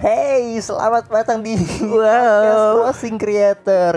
Hey, selamat datang di Wow. podcast Crossing Creator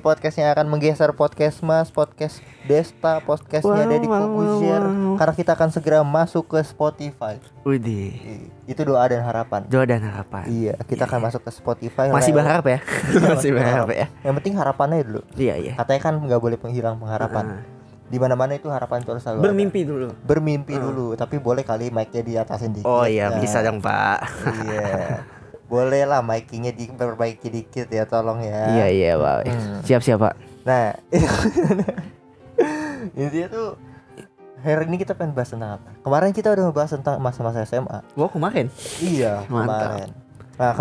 Podcastnya akan menggeser podcast mas Podcast Desta Podcastnya Wow, ada di wow, Kobuzier wow, wow. Karena kita akan segera masuk ke Spotify. Ih, Itu doa dan harapan Doa dan harapan. Iya, kita akan masuk ke Spotify Masih lewat- berharap ya? Iya, Masih berharap ya? Yang penting harapannya dulu Iya, iya. Katanya kan nggak boleh penghilang pengharapan Ah. di mana mana itu harapan itu harus selalu ada. Bermimpi dulu. Bermimpi dulu Tapi boleh kali mic-nya di atasin dikit Oh iya, Nah, bisa dong, Pak. Iya Boleh lah mic-nya diperbaiki dikit ya tolong ya Iya, iya, Pak. Hmm. Siap-siap, Pak. Nah, intinya tuh hari ini kita pengen bahas tentang apa? Kemarin kita udah ngebahas tentang masa-masa SMA. Gua kemarin. Iya, Mantap. kemarin. Nah,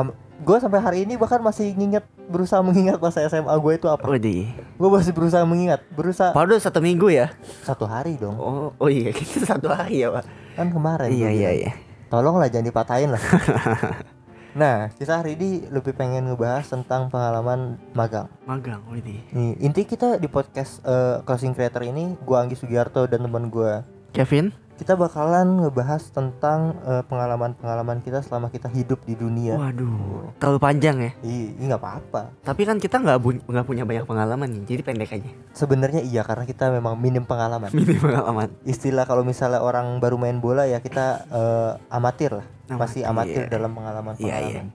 gue sampai hari ini bahkan masih nginget berusaha mengingat masa SMA gue itu apa. Widih. Gue masih berusaha mengingat, berusaha Padahal satu minggu ya? satu hari dong. Oh, oh iya, kita satu hari ya, Pak. Kan kemarin. Iya, gua iya, iya. Tolonglah jangan dipatahin lah. nah, kita hari ini lebih pengen ngebahas tentang pengalaman magang. Magang, widih. Nih, inti kita di podcast eh, Closing Creator ini, gua Anggi Sugiarto dan teman gua Kevin? Kita bakalan ngebahas tentang eh, pengalaman-pengalaman kita selama kita hidup di dunia. Waduh, terlalu panjang ya. Ih, ini nggak apa-apa. Tapi kan kita nggak nggak punya banyak pengalaman nih, jadi pendek aja. Sebenarnya iya karena kita memang minim pengalaman. Minim pengalaman. Istilah kalau misalnya orang baru main bola ya kita eh, amatir lah, masih Amatir. amatir dalam pengalaman-pengalaman. Iya,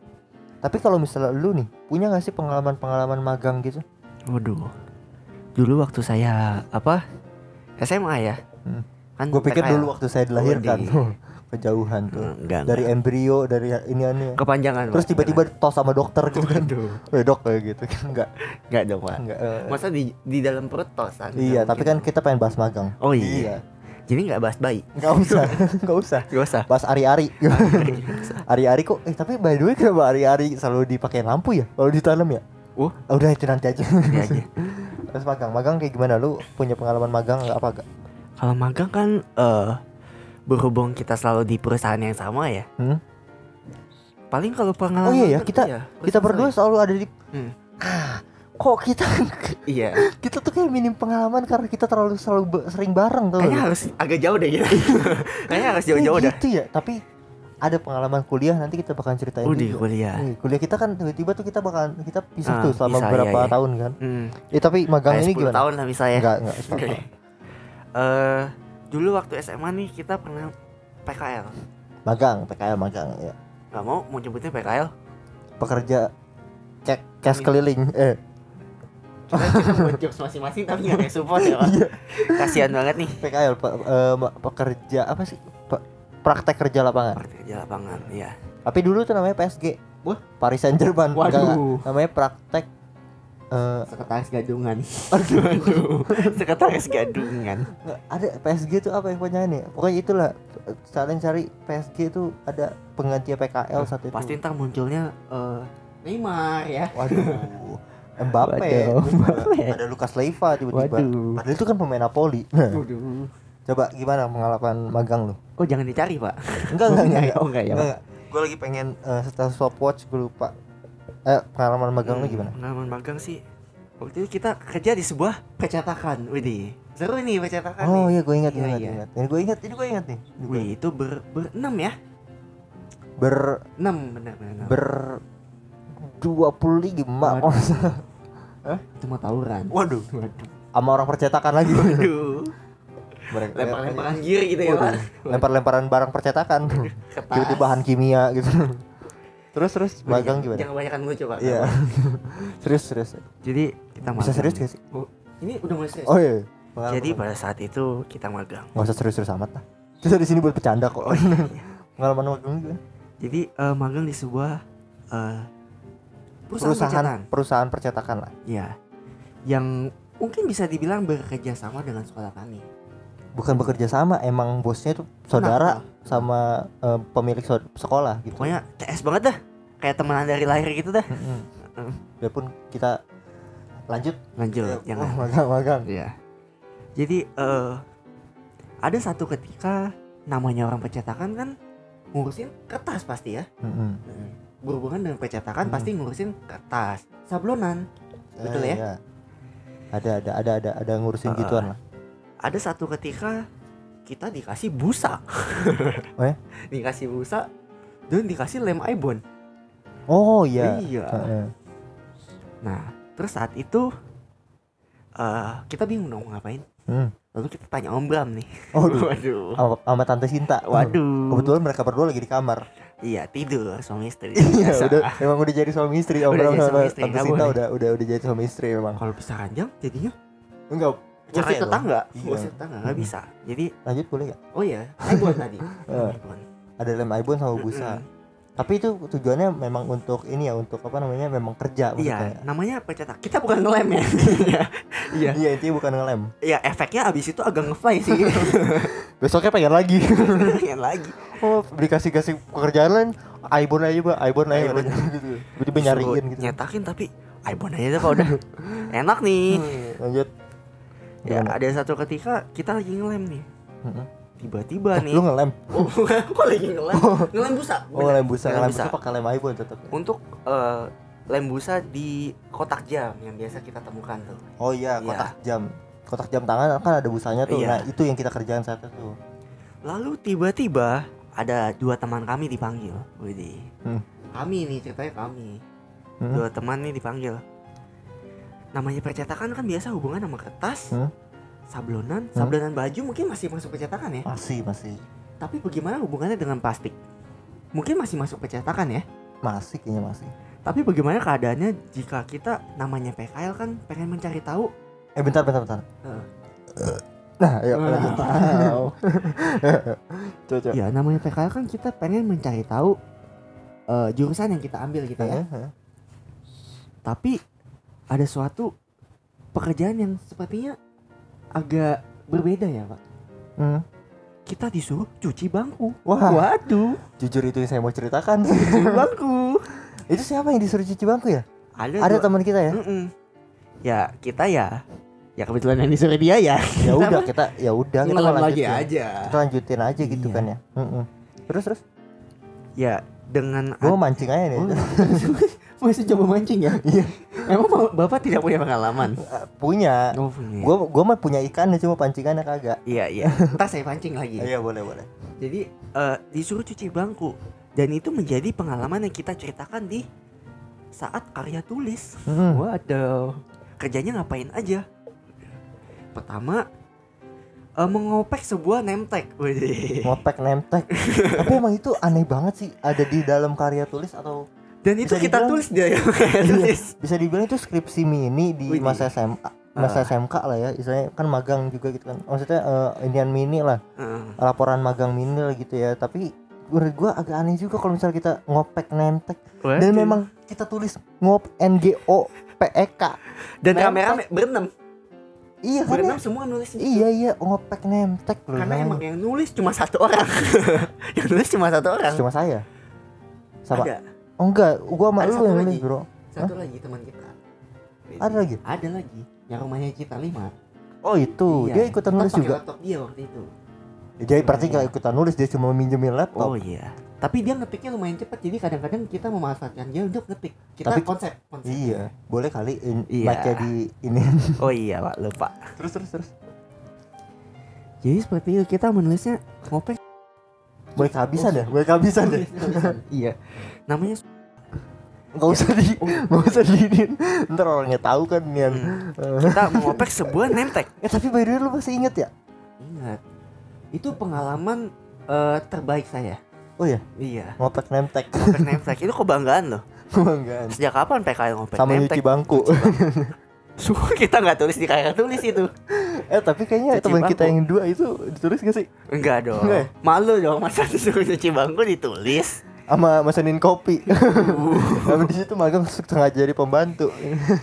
Tapi kalau misalnya lu nih punya nggak sih pengalaman-pengalaman magang gitu? Waduh. Dulu waktu saya apa? SMA ya. Hmm. Kan Gue pikir dulu waktu saya dilahirkan, kejauhan tuh. Hmm, enggak, Dari enggak. embrio, dari ini aneh. kepanjangan. Terus tiba-tiba tos sama dokter gitu kan. Eh dok kayak gitu enggak Enggak dong, Pak. enggak. eh, Masa di di dalam perut tosan? Iya, tapi kan kita pengen bahas magang. Oh iya. Jadi nggak bahas bayi. Enggak usah, enggak usah. Gak usah. Bahas ari-ari. ari-ari kok. Eh, tapi by the way kenapa ari-ari selalu dipakai lampu ya? Kalau ditanam ya? Oh. Ah, Udah itu nanti aja. Iya aja. Terus magang, magang kayak gimana lu? Punya pengalaman magang nggak apa gak? Kalau magang kan eh berhubung kita selalu di perusahaan yang sama ya. Hmm? Paling kalau pengalaman Oh iya ya, kan- kita- iya, Kita perusahaan berdua saya. selalu ada di Hmm. Ah, kok kita Iya. kita tuh kayak minim pengalaman karena kita terlalu selalu sering bareng tuh. Kayaknya harus agak jauh deh gitu. Kayaknya harus jauh-jauh dah. gitu ya, tapi ada pengalaman kuliah nanti kita bakalan ceritain di juga. kuliah. Kuliah kita kan tiba-tiba tuh kita bakalan kita pisah Ah, tuh selama beberapa iya, iya. tahun kan. Hmm. Eh tapi magang Kayak ini 10 gimana? tahun lah misalnya. Enggak, enggak. sepuluh Eh dulu waktu SMA nih kita pernah PKL. Magang, PKL magang ya. Gak mau mau nyebutnya PKL? Pekerja cek cash keliling. Eh, Kita cuma buat jokes masing-masing tapi gak ada support ya Pak Iya. Kasian banget nih PKL pe- ma- pekerja apa sih? Pe- praktek kerja lapangan. Kerja lapangan ya Tapi dulu tuh namanya PSG. Wah. Paris Saint Germain. Waduh. namanya praktek eh Sekretaris gadungan Aduh aduh Sekretaris gadungan ada PSG tuh apa yang punya ini? Pokoknya itulah kalian cari PSG itu ada pengganti PKL satu itu. Pasti ntar munculnya eh, Neymar ya Waduh. Mbappe. Waduh, Mbappe. Ada Lucas Leiva tiba-tiba. Waduh. Padahal itu kan pemain Napoli. Waduh Coba gimana pengalaman magang lu? Oh jangan dicari pak Enggak, enggak, enggak. ya Oh enggak ya Gue lagi pengen eh, setelah stopwatch gue lupa. Eh, pengalaman magang lu Hmm, gimana? Pengalaman magang sih Waktu itu kita kerja di sebuah percetakan Widih Seru nih percetakan Oh nih iya, gue ingat, Iya, ingat, iya. ingat. Ini gue ingat, ini gue ingat nih. Ini gua Wih itu ber, berenam ya Ber Enam benar benar enam. ber 25 Waduh. Hah? Itu mau tawuran Waduh, Waduh sama orang percetakan lagi. Waduh Lempar-lemparan gear gitu ya pak lempar-lemparan barang percetakan. Kertas. Tiba-tiba bahan kimia gitu. Terus terus magang gimana? Jangan banyak lucu pak Iya. serius serius. Jadi kita magang Bisa serius gak sih? Oh, Ini udah mulai serius Oh iya. Pengalaman Jadi magang. pada saat itu kita magang nggak usah serius-serius amat lah. Kita di sini buat bercanda kok. Oh iya Pengalaman magang gimana? Jadi eh, magang di sebuah eh, perusahaan, Perusahaan percetakan. perusahaan percetakan lah. Ya Yang mungkin bisa dibilang bekerja sama dengan sekolah kami Bukan bekerja sama, emang bosnya itu saudara sama eh, pemilik so- sekolah gitu. Pokoknya TS banget dah Kayak temenan dari lahir gitu dah Mm-mm. Mm. Biarpun kita lanjut Lanjut Oh, Jangan magang magang. Iya. Jadi eh ada satu ketika namanya orang percetakan kan ngurusin kertas pasti ya. Mm-mm. Berhubungan dengan percetakan Hmm. pasti ngurusin kertas, sablonan. Betul Eh, ya? iya. Ada ada ada ada ada ngurusin Ah. gituan lah. Ada satu ketika kita dikasih busa. Oh ya? Dikasih busa dan dikasih lem ibon. Oh iya Iya. Nah, terus saat itu eh kita bingung dong mau ngapain. Hmm. Lalu kita tanya Om Bram nih. Oh, aduh. Waduh. sama, sama tante Sinta Waduh. kebetulan mereka berdua lagi di kamar Iya, tidur suami istri. Iya, udah emang udah jadi suami istri. Om Bram sama istri, Tante nggak Sinta boleh. udah udah udah jadi suami istri memang. Kalau bisa ranjang jadinya Enggak. cari tetangga. Iya. Tetangga nggak bisa. Jadi Lanjut boleh gak? oh iya, Aibon tadi. Eh. Aibon. Ada lem ibon sama busa. Tapi itu tujuannya memang untuk ini ya, untuk apa namanya? Memang kerja Iya, maksudnya. namanya pencetak. Kita bukan ngelem ya. Iya. Iya, intinya bukan ngelem. Iya, efeknya abis itu agak ngefly sih. Besoknya pengen lagi. Pengen lagi. oh, dikasih kasih pekerjaan lain, ibon aja, Pak. Ibon aja Ibon. gitu. Tiba-tiba nyariin gitu. Nyetakin tapi Aibon aja kalau udah enak nih. Hmm, lanjut. Ya, ada satu ketika kita lagi ngelem nih. Mm-mm. Tiba-tiba nih. Lu ngelem? Oh, kok lagi ngelem? Ngelem busa. Oh, bener. lem busa. Ngelem Lem busa pakai lem ibon tetap. ya? Untuk eh, lem busa di kotak jam yang biasa kita temukan tuh. Oh iya, Iya. kotak jam. Kotak jam tangan kan ada busanya tuh. Iya. Nah, itu yang kita kerjakan saat itu. Lalu tiba-tiba ada dua teman kami dipanggil. Widih. Hmm. Kami nih ceritanya kami. Hmm. Dua teman nih dipanggil. Namanya percetakan kan biasa hubungan sama kertas, Hmm. Sablonan, sablonan baju mungkin masih masuk percetakan ya. Masih, masih. Tapi bagaimana hubungannya dengan plastik? Mungkin masih masuk percetakan ya. Masih kayaknya masih. Tapi bagaimana keadaannya jika kita namanya PKL kan pengen mencari tahu? Eh bentar bentar bentar. Eh. Nah, ayo Ah. lanjut. Coba. Ya namanya PKL kan kita pengen mencari tahu eh, jurusan yang kita ambil gitu ya. Tapi ada suatu pekerjaan yang sepertinya agak berbeda ya pak. Hmm. Kita disuruh cuci bangku. Wah, Waduh, jujur itu yang saya mau ceritakan. cuci bangku. itu siapa yang disuruh cuci bangku ya? Ada, Ada teman kita ya? Mm-mm. Ya kita ya, ya kebetulan yang disuruh dia ya. Ya udah kita ya udah kita lanjutin. aja. Kita lanjutin aja gitu Iya. kan ya. Mm-mm. Terus terus Ya dengan gue mancing aja nih. Oh. masih coba mancing ya? Iya. Emang ba- bapak tidak punya pengalaman? punya. Oh punya. Gue gua mah punya ikannya cuma pancingannya kagak. Iya iya. Ntar saya pancing lagi. Iya boleh boleh. Jadi eh, disuruh cuci bangku dan itu menjadi pengalaman yang kita ceritakan di saat karya tulis. Mm-mm. Waduh. Kerjanya ngapain aja? Pertama eh, mengopek sebuah nemtek. Widih. Ngopek nemtek. Tapi emang itu aneh banget sih ada di dalam karya tulis atau Dan itu Bisa kita dibilang- tulis dia yang karya tulis. bisa dibilang itu skripsi mini di Widih. masa SMA masa Ah. SMK lah ya istilahnya kan magang juga gitu kan maksudnya eh, Indian mini lah Heeh. laporan magang mini lah gitu ya tapi menurut gua agak aneh juga kalau misalnya kita ngopek nemtek dan memang kita tulis ngop NGO PEK dan Nemtek. rame-rame berenam. Iya? Berenam semua nulis itu. iya iya ngopek nemtek loh Karena emang yang nulis cuma satu orang. yang nulis cuma satu orang. cuma saya sama Ada oh enggak gua sama lu yang nulis bro satu lagi teman kita. ada lagi Ada lagi. Yang rumahnya kita lima. oh itu Iya. dia ikutan nulis juga laptop dia waktu itu. jadi berarti nggak ikutan nulis dia cuma minjemin laptop Oh iya. Tapi dia ngetiknya lumayan cepat jadi kadang-kadang kita memanfaatkan dia untuk ngetik. Kita Tapi- konsep, konsep. iya boleh kali in, Iya. mic-nya di ini Oh iya, Pak, lupa. terus terus terus Jadi seperti itu kita menulisnya ngopek. boleh kehabisan ya boleh kehabisan deh iya. Namanya nggak usah di nggak usah di ntar orangnya tahu kan Nian hmm, kita mengopek sebuah nemtek. eh tapi by the way lu masih inget ya Ingat. Itu pengalaman eh, terbaik saya. Oh ya Iya. ngopek nemtek Ngopek nemtek itu kebanggaan loh. kebanggaan Sejak kapan PKL ngopek sama nemtek? nyuci bangku Sumpah kita nggak tulis di karya tulis itu. eh tapi kayaknya Cuci teman kita yang dua itu ditulis gak sih Enggak dong. Enggak ya? Malu dong masa disuruh cuci bangku ditulis. sama mesenin kopi sama di situ magang sengaja jadi pembantu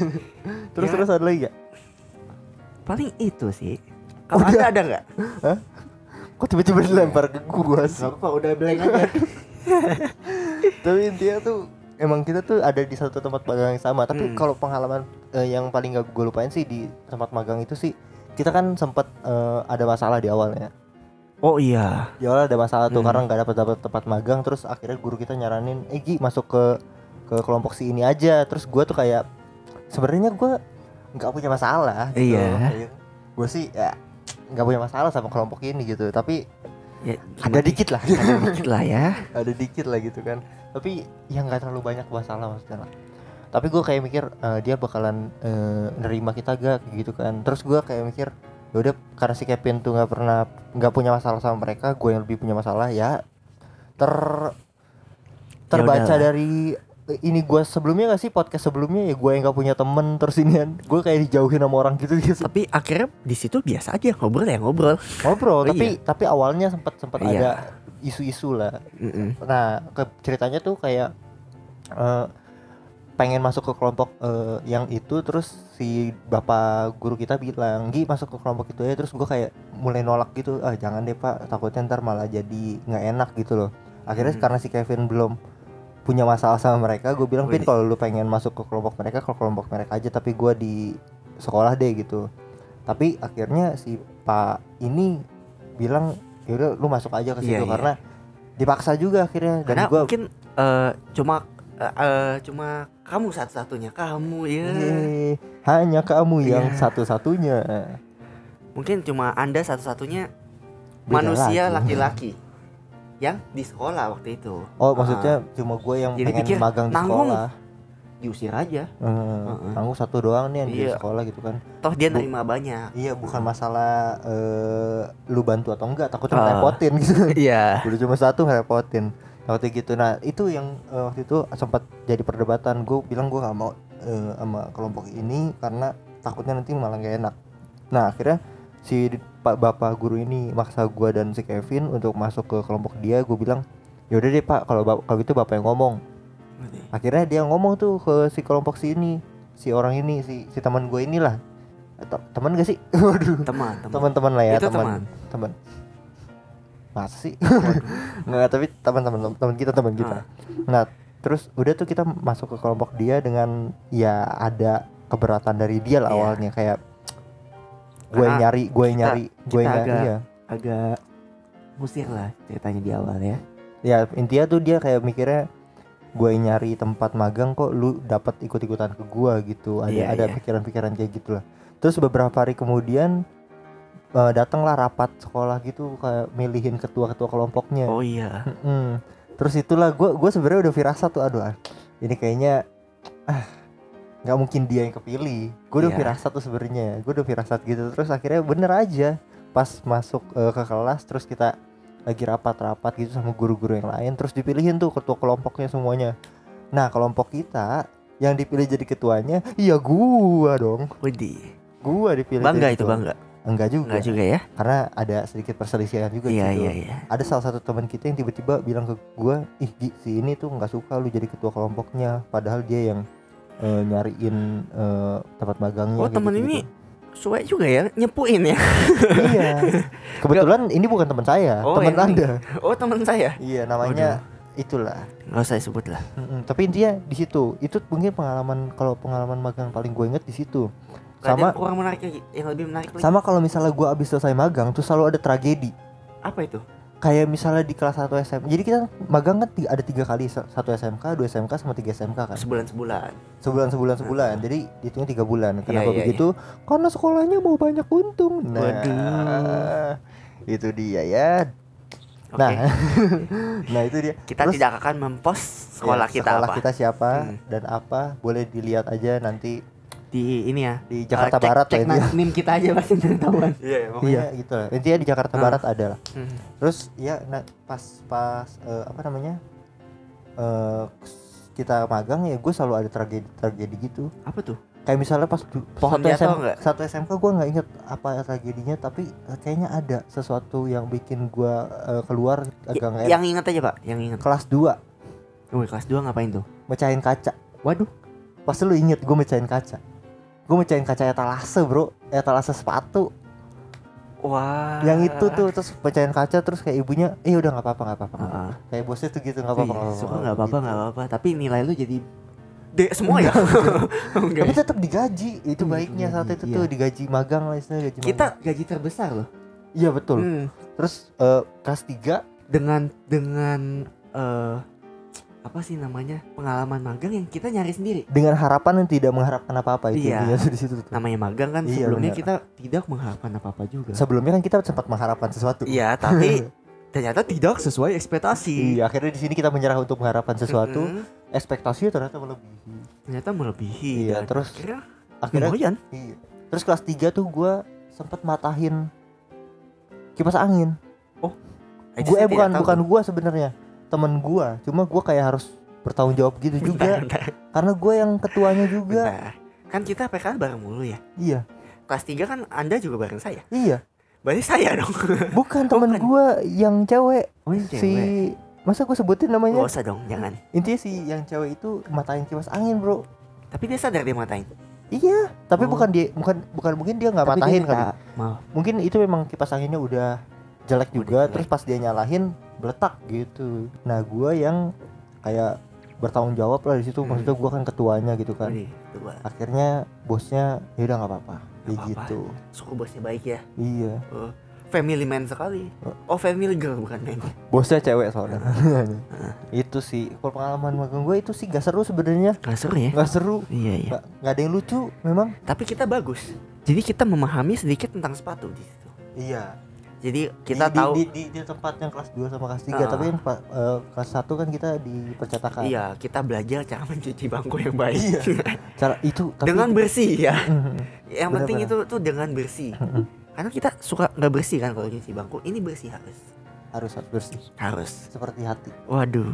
terus Ya. terus ada lagi gak Paling itu sih. Kalau Udah. Anda ada nggak? Kok tiba-tiba dilempar ke gua sih apa udah blank aja. tapi intinya tuh emang kita tuh ada di satu tempat magang yang sama tapi Hmm. kalau pengalaman eh, yang paling gak gue lupain sih di tempat magang itu sih kita kan sempat eh, ada masalah di awalnya Oh iya. di awal ada masalah tuh Hmm. karena nggak dapat dapat tempat magang terus akhirnya guru kita nyaranin eh Gi masuk ke ke kelompok si ini aja terus gue tuh kayak sebenarnya gue nggak punya masalah gitu Iya. gue sih ya nggak punya masalah sama kelompok ini gitu. Tapi Ya, ada dikit lah. Ada dikit lah ya. ada dikit lah gitu kan. Tapi ya nggak terlalu banyak masalah maksudnya lah. Tapi gue kayak mikir eh, dia bakalan eh, nerima kita gak gitu kan. Terus gue kayak mikir yaudah karena si Kevin tuh nggak pernah nggak punya masalah sama mereka gue yang lebih punya masalah ya ter terbaca udahlah. dari ini gue sebelumnya gak sih podcast sebelumnya ya gue yang nggak punya temen terus ini kan gue kayak dijauhin sama orang gitu gitu Tapi akhirnya di situ biasa aja ngobrol ya ngobrol. ngobrol Oh, tapi tapi awalnya sempat sempat Iya. ada isu-isu lah Mm-mm. Nah, ke ceritanya tuh kayak eh, pengen masuk ke kelompok eh, yang itu terus si bapak guru kita bilang, "Gi, masuk ke kelompok itu ya." Terus gua kayak mulai nolak gitu, "Ah, jangan deh, Pak. Takutnya ntar malah jadi nggak enak gitu loh." Akhirnya Hmm. karena si Kevin belum punya masalah sama mereka, gue bilang, "Pin, kalau lu pengen masuk ke kelompok mereka, ke kelompok mereka aja, tapi gua di sekolah deh gitu." Tapi akhirnya si Pak ini bilang, "Yaudah, lu masuk aja ke Iya, situ iya. karena dipaksa juga akhirnya dan Karena gua mungkin eh, cuma eh, cuma kamu satu-satunya kamu ya. Yeay, hanya kamu yang Iya. satu-satunya Mungkin cuma Anda satu-satunya Beda manusia laki-laki yang di sekolah waktu itu. Oh Ah, maksudnya cuma gue yang Jadi pengen pikir, magang di nanggung. sekolah diusir aja. Hmm, Heeh. Nanggung satu doang nih yang di Iya. sekolah gitu kan Toh dia Bu- nerima banyak. Iya bukan masalah eh, lu bantu atau enggak takutnya Ah. ngerepotin gitu Iya. Udah cuma satu ngerepotin Waktu gitu Nah itu yang eh, waktu itu sempat jadi perdebatan Gue bilang gue gak mau eh, sama kelompok ini Karena takutnya nanti malah gak enak Nah akhirnya si pak bapak guru ini maksa gue dan si Kevin untuk masuk ke kelompok dia Gue bilang yaudah deh pak kalau kalau gitu bapak yang ngomong. Akhirnya dia ngomong tuh ke si kelompok si ini si orang ini si si teman gue inilah. Teman gak sih? Waduh. Teman, teman. teman-teman lah ya teman. teman. teman. Masa sih? Nggak tapi teman-teman teman kita teman kita. Ah. nah terus udah tuh kita masuk ke kelompok dia dengan ya ada keberatan dari dia lah Iya. awalnya. Kayak gue nyari gue nyari gue nyari agak- ya Agak musir lah ceritanya di awal ya. ya intinya tuh dia kayak mikirnya gue nyari tempat magang kok lu dapat ikut-ikutan ke gua gitu ada Iya, ada iya. pikiran-pikiran kayak gitu lah terus beberapa hari kemudian eh, datanglah rapat sekolah gitu kayak milihin ketua-ketua kelompoknya Oh iya. Mm-mm. terus itulah gue gue sebenarnya udah firasat tuh aduh ah, ini kayaknya ah nggak mungkin dia yang kepilih gue udah Iya. firasat tuh sebenarnya gue udah firasat gitu terus akhirnya bener aja pas masuk eh, ke kelas terus kita lagi rapat-rapat gitu sama guru-guru yang lain terus dipilihin tuh ketua kelompoknya semuanya nah kelompok kita yang dipilih jadi ketuanya iya gua dong Widih. gua dipilih Bangga itu ketua. bangga. enggak juga Enggak juga ya? karena ada sedikit perselisihan juga Iya gitu iya iya. ada salah satu teman kita yang tiba-tiba bilang ke gua ih Gi, si ini tuh nggak suka lu jadi ketua kelompoknya padahal dia yang eh, nyariin eh, tempat magangnya Oh, kayak temen gitu-gitu. ini Suwe juga ya nyepuin ya. iya kebetulan ini bukan teman saya Oh, teman anda Oh teman saya. iya namanya itulah Nggak usah sebut lah. Mm-mm, tapi intinya di situ itu mungkin pengalaman kalau pengalaman magang paling gue inget di situ sama kurang menarik yang lebih menarik lagi. sama kalau misalnya gua abis selesai magang tuh selalu ada tragedi Apa itu? Kayak misalnya di kelas 1 SM jadi kita magang kan ada tiga kali sa- satu SMK dua SMK sama tiga SMK kan? Sebulan sebulan. sebulan sebulan sebulan. Jadi hitungnya tiga bulan. Kenapa iya, begitu? Karena sekolahnya mau banyak untung. Nah Waduh. itu dia ya. Nah nah itu dia. Kita Terus- tidak akan mempost sekolah Ya, kita sekolah apa. kita siapa Hmm. dan apa. Boleh dilihat aja nanti di ini ya. di Jakarta Eh, cek- Barat Cek lah ya. nim kita aja pasti ketahuan. Iya, pokoknya gitu lah. Intinya di Jakarta Ah. Barat ada lah. Hmm. Terus ya nah, pas pas eh, apa namanya? eh kita magang ya gue selalu ada tragedi tragedi gitu. Apa tuh? Kayak misalnya pas Pohon satu SM satu SMK gue nggak inget apa tragedinya tapi kayaknya ada sesuatu yang bikin gue eh, keluar agak nggak yang ingat aja pak, yang ingat. kelas 2 Wih, kelas 2 ngapain tuh? mecahin kaca. Waduh. Pasti lu inget gue mecahin kaca. Gue mecahin kaca etalase bro, etalase sepatu. Wah. Yang itu tuh terus pecahin kaca terus kayak ibunya, eh udah nggak apa-apa nggak apa-apa. apa-apa." Heeh. Kayak bosnya tuh gitu nggak apa-apa. Iya, nggak suka apa-apa, nggak apa-apa gitu. apa-apa. Tapi nilai lu jadi D semua ya. Tapi tetap digaji, itu Hmm, baiknya saat itu iya. tuh digaji magang lah istilahnya gaji Kita magang. gaji terbesar loh. Iya betul. Hmm. Terus eh, kelas 3 Dengan dengan eh apa sih namanya pengalaman magang yang kita nyari sendiri. dengan harapan yang tidak mengharapkan apa-apa itu Iya. di situ tuh. Namanya magang kan Iya, sebelumnya benar. kita tidak mengharapkan apa-apa juga. Sebelumnya kan kita sempat mengharapkan sesuatu. Iya, tapi ternyata tidak sesuai ekspektasi Iya, akhirnya di sini kita menyerah untuk mengharapkan sesuatu, Mm-mm. ekspektasinya ternyata melebihi. ternyata melebihi Iya, terus akhirnya Akhirnya lumayan Iya. Terus kelas 3 tuh gua sempet matahin kipas angin. Itu Gue eh bukan bukan gua sebenarnya, temen gua. Cuma gua kayak harus bertanggung jawab gitu juga Bentar, bentar, karena gue yang ketuanya juga. bentar. kan kita PKL bareng mulu ya Iya. kelas 3 kan anda juga bareng saya Iya. berarti saya dong Bukan temen gua yang cewek. oh yang Si masa gue sebutin Gak namanya? usah dong jangan Intinya si yang cewek itu matain kipas angin, Bro. tapi dia sadar dia matain Iya, tapi Oh. bukan dia bukan bukan mungkin dia nggak dia minta kali. maaf Mungkin itu memang kipas anginnya udah jelek Udah juga jelek. terus pas dia nyalahin meletak gitu. Nah, gua yang kayak bertanggung jawab lah di situ. Hmm. Maksudnya gua kan ketuanya gitu kan. Wih. Akhirnya bosnya ya udah nggak apa-apa. Apa-apa. gitu. suku bosnya baik ya Iya. Oh, family man sekali oh family girl bukan man Bosnya cewek soalnya. itu sih kalau pengalaman magang gue itu sih gak seru sebenarnya. Gak seru ya Gak seru. iya iya Gak, nggak ada yang lucu memang. tapi kita bagus jadi kita memahami sedikit tentang sepatu di situ Iya. Jadi kita di, tahu di, di, di tempat yang kelas 2 sama kelas 3 Ah. tapi yang eh, kelas 1 kan kita di percetakan. iya kita belajar cara mencuci bangku yang baik Iya. Cara itu tapi dengan bersih ya Mhm. yang penting Benar-benar. itu tuh dengan bersih Mhm. karena kita suka nggak bersih kan kalau cuci bangku ini bersih harus harus harus bersih harus seperti hati. waduh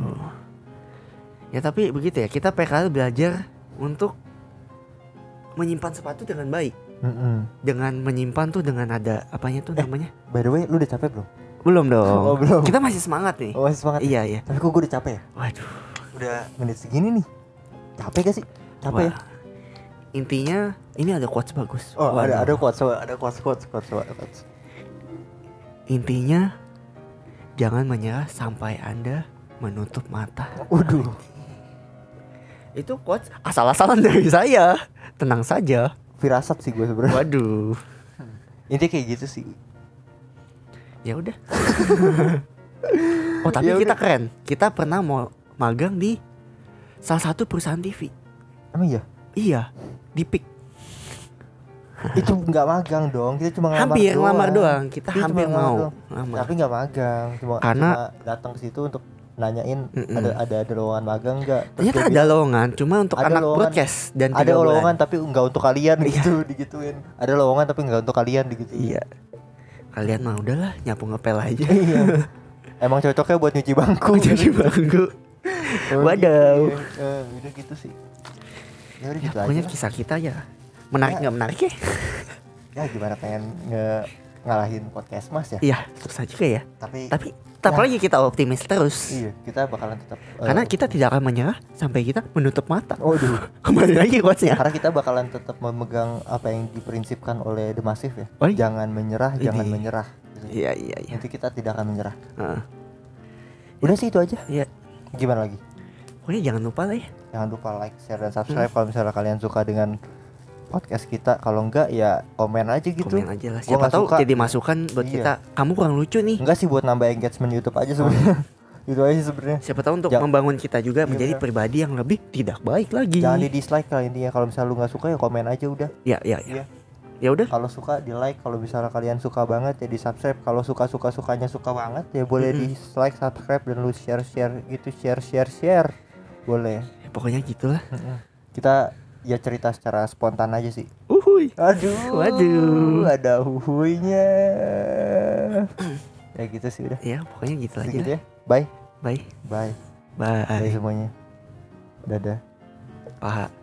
ya tapi begitu ya kita PKL belajar untuk menyimpan sepatu dengan baik Mhm. dengan menyimpan tuh dengan ada apanya tuh Eh. namanya By the way, lu udah capek belum? belum dong Oh, belum. kita masih semangat nih Oh, masih semangat. iya iya Tapi kok gue udah capek ya? waduh Udah menit segini nih. Capek gak sih? Capek ya? Wah. intinya ini ada quotes bagus Oh, ada Waduh. ada quotes, ada quotes, quotes, quotes, quotes. intinya jangan menyerah sampai anda menutup mata Waduh. itu quotes asal-asalan dari saya tenang saja Firasat sih gue sebenarnya. waduh Intinya kayak gitu sih. ya udah oh tapi Ya kita keren kita pernah mau magang di salah satu perusahaan TV Emang iya? iya di PIK itu nggak magang dong. Kita cuma hampir doang. ngelamar doang kita Kita cuma hampir mau doang. ngelamar. Tapi nggak magang. Cuma, Karena- cuma datang ke situ untuk nanyain Mm-mm. ada ada ada lowongan magang nggak? Ternyata dia ada lowongan cuma untuk Ada anak lowongan. broadcast dan ada bulan. lowongan tapi nggak untuk kalian Iya. gitu digituin ada lowongan tapi nggak untuk kalian digituin iya kalian mah udahlah nyapu ngepel aja iya emang cocoknya buat nyuci bangku cuci bangku Oh, Wadaw. gitu, ya. Eh, udah gitu sih ya udah ya, gitu pokoknya aja kisah kita ya menarik Ya. nggak menarik ya ya gimana pengen nge ngalahin podcast mas ya? Iya susah juga ya. Tapi tapi tetap Ya. lagi kita optimis terus. Iya kita bakalan tetap eh, karena kita tidak akan menyerah sampai kita menutup mata. Waduh. Kembali lagi quotesnya karena kita bakalan tetap memegang apa yang diprinsipkan oleh The Massive ya. Oh, iya. jangan menyerah jangan Ini. menyerah. Iya iya iya. Nanti kita tidak akan menyerah. Heeh. udah sih itu aja. Iya. gimana lagi? Pokoknya jangan lupa lah ya. Jangan lupa like share dan Hmm. subscribe kalau misalnya kalian suka dengan podcast kita. Kalau enggak ya komen aja gitu. Komen aja lah. Siapa tahu suka. jadi masukan buat Iya. kita. Kamu kurang lucu nih. Enggak sih buat nambah engagement YouTube aja sebenarnya. Itu aja sih sebenarnya. Siapa tahu untuk Ja- membangun kita juga Iya, menjadi benar. pribadi yang lebih tidak baik lagi. Jangan di dislike lah intinya kalau misalnya lu nggak suka ya komen aja udah. Ya ya Iya. ya ya udah. Kalau suka di like kalau misalnya kalian suka banget ya di subscribe kalau suka suka sukanya suka banget ya boleh Mm-mm. di like subscribe dan lu share share gitu. Share share share. Boleh. Ya, pokoknya gitulah. Kita ya cerita secara spontan aja sih. Uhuy. Aduh Waduh. ada uhuinya. Ya gitu sih udah. Ya pokoknya gitu aja Segitu lah. ya. Bye. Bye. Bye. Bye. Bye semuanya. Dadah. Paha